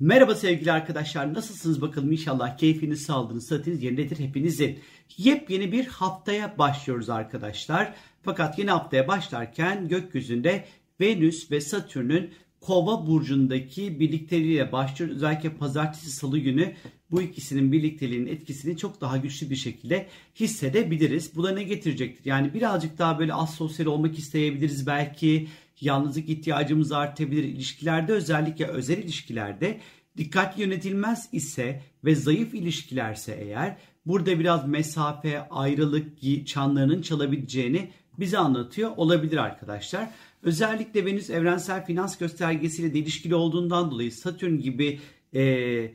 Merhaba sevgili arkadaşlar nasılsınız bakalım inşallah keyfiniz sağlığınız sıhhatiniz yerindedir hepinizin. Yepyeni bir haftaya başlıyoruz arkadaşlar. Fakat yeni haftaya başlarken gökyüzünde Venüs ve Satürn'ün Kova burcundaki birlikteliğiyle başlıyoruz. Özellikle pazartesi salı günü bu ikisinin birlikteliğinin etkisini çok daha güçlü bir şekilde hissedebiliriz. Bu da ne getirecektir? Yani birazcık daha böyle az sosyal olmak isteyebiliriz belki. Yalnızlık ihtiyacımız artabilir. İlişkilerde özellikle özel ilişkilerde dikkat yönetilmez ise ve zayıf ilişkilerse eğer burada biraz mesafe, ayrılık çanlarının çalabileceğini bize anlatıyor olabilir arkadaşlar. Özellikle Venüs evrensel finans göstergesiyle de ilişkili olduğundan dolayı Satürn gibi e,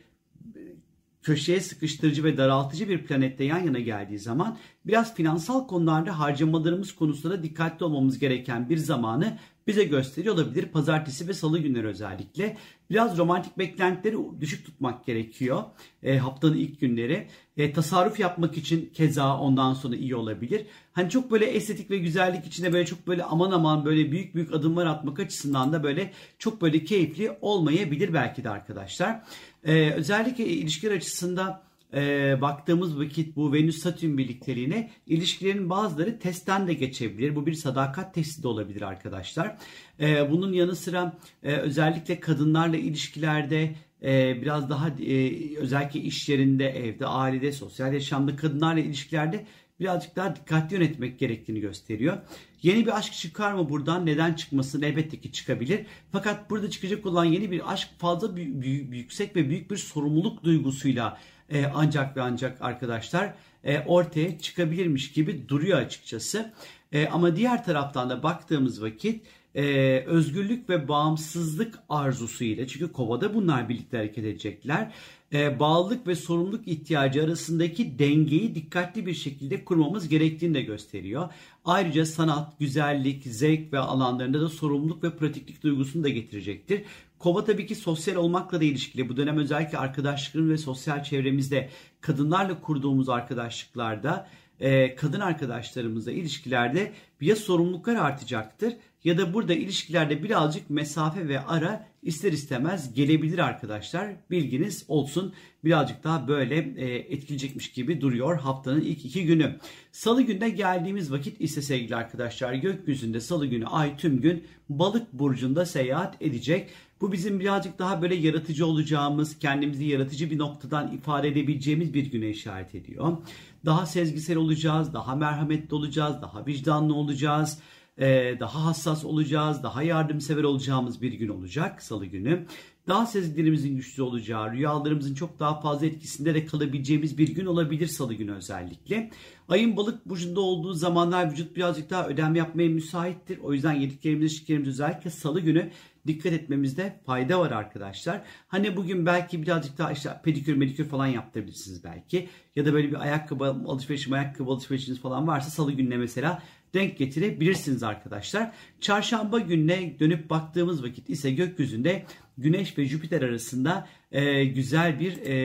köşeye sıkıştırıcı ve daraltıcı bir planette yan yana geldiği zaman biraz finansal konularda harcamalarımız konusunda dikkatli olmamız gereken bir zamanı bize gösteriyor olabilir. Pazartesi ve salı günleri özellikle. Biraz romantik beklentileri düşük tutmak gerekiyor e, haftanın ilk günleri. E, tasarruf yapmak için keza ondan sonra iyi olabilir. Hani çok böyle estetik ve güzellik içinde böyle çok böyle aman aman böyle büyük büyük adımlar atmak açısından da böyle çok böyle keyifli olmayabilir belki de arkadaşlar. E, özellikle ilişkiler açısından e, baktığımız vakit bu Venüs-Satürn birlikteliğine ilişkilerin bazıları testten de geçebilir. Bu bir sadakat testi de olabilir arkadaşlar. E, bunun yanı sıra e, özellikle kadınlarla ilişkilerde e, biraz daha e, özellikle iş yerinde, evde, ailede, sosyal yaşamda kadınlarla ilişkilerde birazcık daha dikkatli yönetmek gerektiğini gösteriyor. Yeni bir aşk çıkar mı buradan? Neden çıkmasın? Elbette ki çıkabilir. Fakat burada çıkacak olan yeni bir aşk fazla büyük, yüksek ve büyük bir sorumluluk duygusuyla e, ancak ve ancak arkadaşlar e, ortaya çıkabilirmiş gibi duruyor açıkçası. E, ama diğer taraftan da baktığımız vakit e, özgürlük ve bağımsızlık arzusu ile çünkü kovada bunlar birlikte hareket edecekler. E, bağlılık ve sorumluluk ihtiyacı arasındaki dengeyi dikkatli bir şekilde kurmamız gerektiğini de gösteriyor. Ayrıca sanat, güzellik, zevk ve alanlarında da sorumluluk ve pratiklik duygusunu da getirecektir. Kova tabii ki sosyal olmakla da ilişkili. Bu dönem özellikle arkadaşlıkların ve sosyal çevremizde kadınlarla kurduğumuz arkadaşlıklarda e, kadın arkadaşlarımızla ilişkilerde ya sorumluluklar artacaktır ya da burada ilişkilerde birazcık mesafe ve ara ister istemez gelebilir arkadaşlar. Bilginiz olsun. Birazcık daha böyle e, etkileyecekmiş gibi duruyor haftanın ilk iki günü. Salı günde geldiğimiz vakit ise sevgili arkadaşlar gökyüzünde salı günü ay tüm gün balık burcunda seyahat edecek. Bu bizim birazcık daha böyle yaratıcı olacağımız, kendimizi yaratıcı bir noktadan ifade edebileceğimiz bir güne işaret ediyor. Daha sezgisel olacağız, daha merhametli olacağız, daha vicdanlı olacağız e, daha hassas olacağız, daha yardımsever olacağımız bir gün olacak salı günü. Daha sezgilerimizin güçlü olacağı, rüyalarımızın çok daha fazla etkisinde de kalabileceğimiz bir gün olabilir salı günü özellikle. Ayın balık burcunda olduğu zamanlar vücut birazcık daha ödem yapmaya müsaittir. O yüzden yediklerimiz, içtiklerimiz özellikle salı günü dikkat etmemizde fayda var arkadaşlar. Hani bugün belki birazcık daha işte pedikür medikür falan yaptırabilirsiniz belki. Ya da böyle bir ayakkabı alışverişim, ayakkabı alışverişiniz falan varsa salı gününe mesela denk getirebilirsiniz arkadaşlar. Çarşamba gününe dönüp baktığımız vakit ise gökyüzünde Güneş ve Jüpiter arasında e, güzel bir e,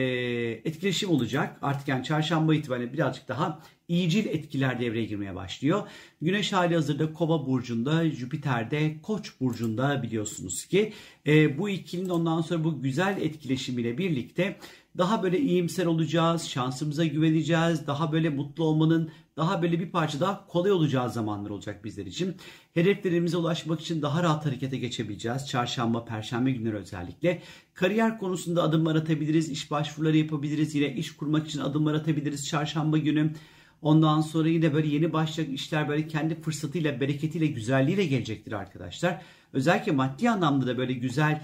etkileşim olacak. Artık yani çarşamba itibariyle birazcık daha iyicil etkiler devreye girmeye başlıyor. Güneş hali hazırda Kova burcunda, Jüpiter de Koç burcunda biliyorsunuz ki. E, bu ikilinin ondan sonra bu güzel etkileşimiyle birlikte daha böyle iyimser olacağız, şansımıza güveneceğiz, daha böyle mutlu olmanın daha böyle bir parça daha kolay olacağı zamanlar olacak bizler için. Hedeflerimize ulaşmak için daha rahat harekete geçebileceğiz. Çarşamba, perşembe günleri özellikle. Kariyer konusunda adımlar atabiliriz, iş başvuruları yapabiliriz. Yine iş kurmak için adımlar atabiliriz çarşamba günü. Ondan sonra yine böyle yeni başlayacak işler böyle kendi fırsatıyla, bereketiyle, güzelliğiyle gelecektir arkadaşlar. Özellikle maddi anlamda da böyle güzel,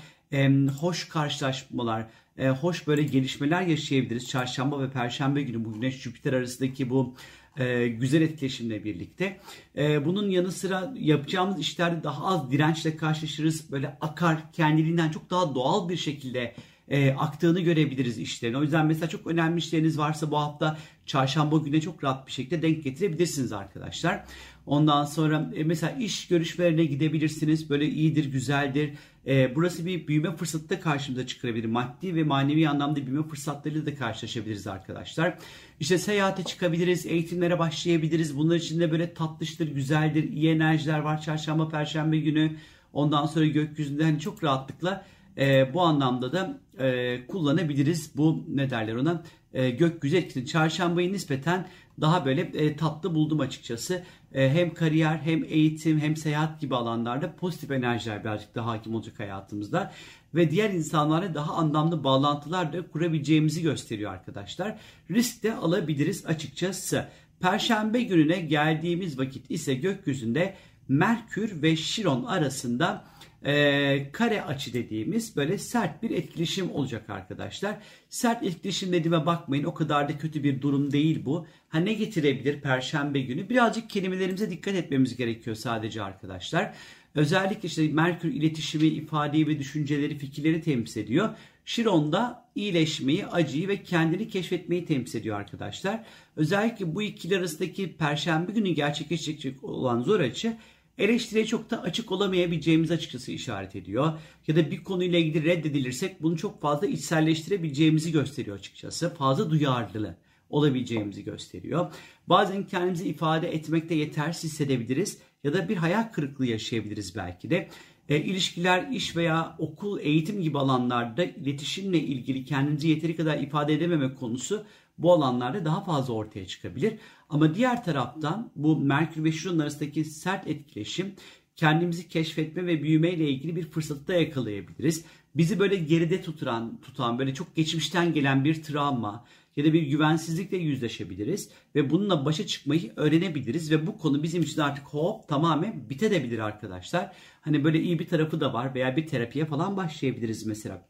hoş karşılaşmalar, e, hoş böyle gelişmeler yaşayabiliriz. Çarşamba ve Perşembe günü bu Güneş Jüpiter arasındaki bu e, güzel etkileşimle birlikte. E, bunun yanı sıra yapacağımız işlerde daha az dirençle karşılaşırız. Böyle akar kendiliğinden çok daha doğal bir şekilde e, aktığını görebiliriz işlerin. O yüzden mesela çok önemli işleriniz varsa bu hafta çarşamba güne çok rahat bir şekilde denk getirebilirsiniz arkadaşlar. Ondan sonra e, mesela iş görüşmelerine gidebilirsiniz. Böyle iyidir, güzeldir. E, burası bir büyüme fırsatı da karşımıza çıkarabilir. Maddi ve manevi anlamda büyüme fırsatlarıyla da karşılaşabiliriz arkadaşlar. İşte seyahate çıkabiliriz, eğitimlere başlayabiliriz. Bunlar için de böyle tatlıştır, güzeldir, iyi enerjiler var çarşamba, perşembe günü. Ondan sonra gökyüzünde hani çok rahatlıkla E, bu anlamda da e, kullanabiliriz bu ne derler ona e, gökyüzü etkisini. Çarşambayı nispeten daha böyle e, tatlı buldum açıkçası. E, hem kariyer hem eğitim hem seyahat gibi alanlarda pozitif enerjiler birazcık daha hakim olacak hayatımızda. Ve diğer insanlarla daha anlamlı bağlantılar da kurabileceğimizi gösteriyor arkadaşlar. Risk de alabiliriz açıkçası. Perşembe gününe geldiğimiz vakit ise gökyüzünde Merkür ve Şiron arasında e, kare açı dediğimiz böyle sert bir etkileşim olacak arkadaşlar. Sert etkileşim dediğime bakmayın o kadar da kötü bir durum değil bu. Ha ne getirebilir perşembe günü? Birazcık kelimelerimize dikkat etmemiz gerekiyor sadece arkadaşlar. Özellikle işte Merkür iletişimi, ifadeyi ve düşünceleri, fikirleri temsil ediyor. Şiron da iyileşmeyi, acıyı ve kendini keşfetmeyi temsil ediyor arkadaşlar. Özellikle bu ikili arasındaki perşembe günü gerçekleşecek olan zor açı eleştiriye çok da açık olamayabileceğimiz açıkçası işaret ediyor. Ya da bir konuyla ilgili reddedilirsek bunu çok fazla içselleştirebileceğimizi gösteriyor açıkçası. Fazla duyarlı olabileceğimizi gösteriyor. Bazen kendimizi ifade etmekte yetersiz hissedebiliriz ya da bir hayal kırıklığı yaşayabiliriz belki de. E, ilişkiler, iş veya okul, eğitim gibi alanlarda iletişimle ilgili kendinizi yeteri kadar ifade edememek konusu bu alanlarda daha fazla ortaya çıkabilir. Ama diğer taraftan bu Merkür ve Şiron arasındaki sert etkileşim kendimizi keşfetme ve büyüme ile ilgili bir fırsatı da yakalayabiliriz. Bizi böyle geride tuturan, tutan böyle çok geçmişten gelen bir travma ya da bir güvensizlikle yüzleşebiliriz ve bununla başa çıkmayı öğrenebiliriz ve bu konu bizim için artık hop tamamen bitebilir arkadaşlar. Hani böyle iyi bir tarafı da var veya bir terapiye falan başlayabiliriz mesela.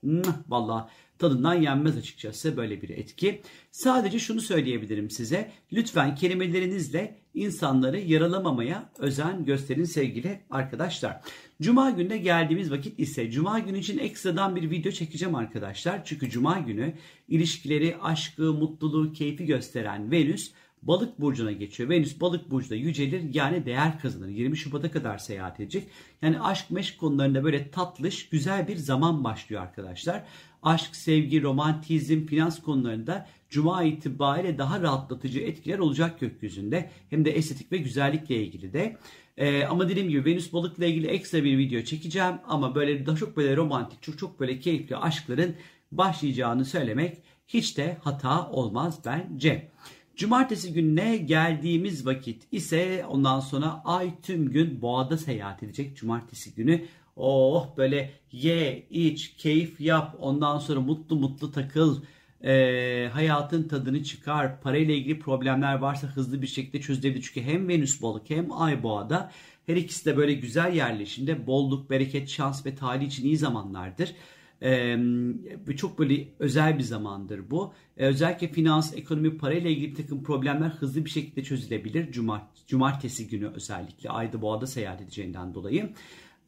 Vallahi tadından yenmez açıkçası böyle bir etki. Sadece şunu söyleyebilirim size. Lütfen kelimelerinizle insanları yaralamamaya özen gösterin sevgili arkadaşlar. Cuma gününe geldiğimiz vakit ise Cuma günü için ekstradan bir video çekeceğim arkadaşlar. Çünkü Cuma günü ilişkileri, aşkı, mutluluğu, keyfi gösteren Venüs Balık burcuna geçiyor. Venüs balık burcunda yücelir yani değer kazanır. 20 Şubat'a kadar seyahat edecek. Yani aşk meşk konularında böyle tatlış güzel bir zaman başlıyor arkadaşlar. Aşk, sevgi, romantizm, finans konularında Cuma itibariyle daha rahatlatıcı etkiler olacak gökyüzünde. Hem de estetik ve güzellikle ilgili de. Ee, ama dediğim gibi Venüs balıkla ilgili ekstra bir video çekeceğim. Ama böyle daha çok böyle romantik, çok çok böyle keyifli aşkların başlayacağını söylemek hiç de hata olmaz bence. Cumartesi gününe geldiğimiz vakit ise ondan sonra ay tüm gün boğada seyahat edecek cumartesi günü. Oh böyle ye, iç, keyif yap, ondan sonra mutlu mutlu takıl, e, hayatın tadını çıkar. Parayla ilgili problemler varsa hızlı bir şekilde çözülebilir. Çünkü hem Venüs balık hem ay boğada her ikisi de böyle güzel yerleşimde bolluk, bereket, şans ve talih için iyi zamanlardır. Ee, çok böyle özel bir zamandır bu. Ee, özellikle finans, ekonomi, parayla ilgili takım problemler hızlı bir şekilde çözülebilir. Cumart cumartesi günü özellikle Ayda Boğa'da seyahat edeceğinden dolayı.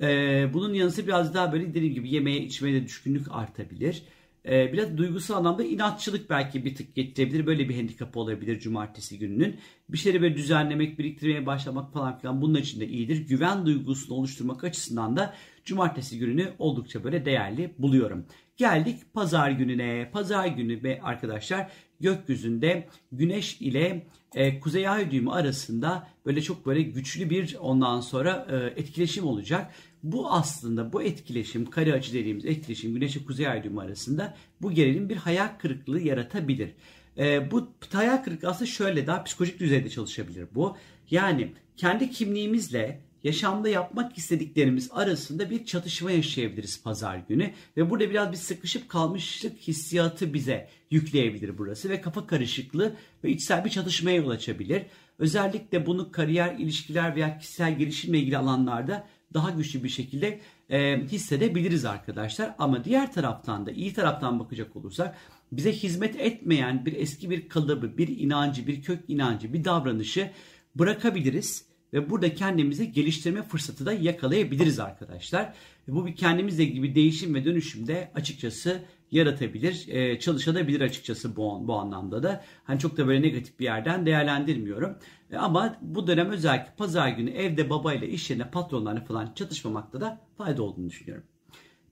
Ee, bunun yanı sıra biraz daha böyle dediğim gibi yemeğe içmeye de düşkünlük artabilir. Ee, biraz duygusal anlamda inatçılık belki bir tık getirebilir. Böyle bir handikap olabilir cumartesi gününün. Bir şeyleri böyle düzenlemek, biriktirmeye başlamak falan filan bunun için de iyidir. Güven duygusunu oluşturmak açısından da cumartesi gününü oldukça böyle değerli buluyorum. Geldik pazar gününe. Pazar günü ve arkadaşlar gökyüzünde güneş ile e, kuzey ay düğümü arasında böyle çok böyle güçlü bir ondan sonra e, etkileşim olacak. Bu aslında bu etkileşim, kare açı dediğimiz etkileşim güneş ve kuzey ay düğümü arasında bu gerilim bir hayal kırıklığı yaratabilir. E, bu hayal kırıklığı aslında şöyle daha psikolojik düzeyde çalışabilir bu. Yani kendi kimliğimizle yaşamda yapmak istediklerimiz arasında bir çatışma yaşayabiliriz pazar günü ve burada biraz bir sıkışıp kalmışlık hissiyatı bize yükleyebilir burası ve kafa karışıklığı ve içsel bir çatışmaya yol açabilir. Özellikle bunu kariyer, ilişkiler veya kişisel gelişimle ilgili alanlarda daha güçlü bir şekilde e, hissedebiliriz arkadaşlar. Ama diğer taraftan da iyi taraftan bakacak olursak bize hizmet etmeyen bir eski bir kalıbı, bir inancı, bir kök inancı, bir davranışı bırakabiliriz ve burada kendimizi geliştirme fırsatı da yakalayabiliriz arkadaşlar. Bu bir kendimizle gibi değişim ve dönüşümde açıkçası yaratabilir, e, çalışabilir açıkçası bu, bu anlamda da. Hani çok da böyle negatif bir yerden değerlendirmiyorum. E, ama bu dönem özellikle pazar günü evde babayla iş yerine patronlarla falan çatışmamakta da fayda olduğunu düşünüyorum.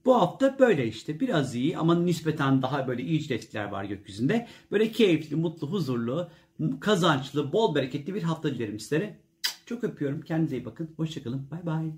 Bu hafta böyle işte biraz iyi ama nispeten daha böyle iyi etkiler var gökyüzünde. Böyle keyifli, mutlu, huzurlu, kazançlı, bol bereketli bir hafta dilerim sizlere. Çok öpüyorum. Kendinize iyi bakın. Hoşçakalın. Bay bay.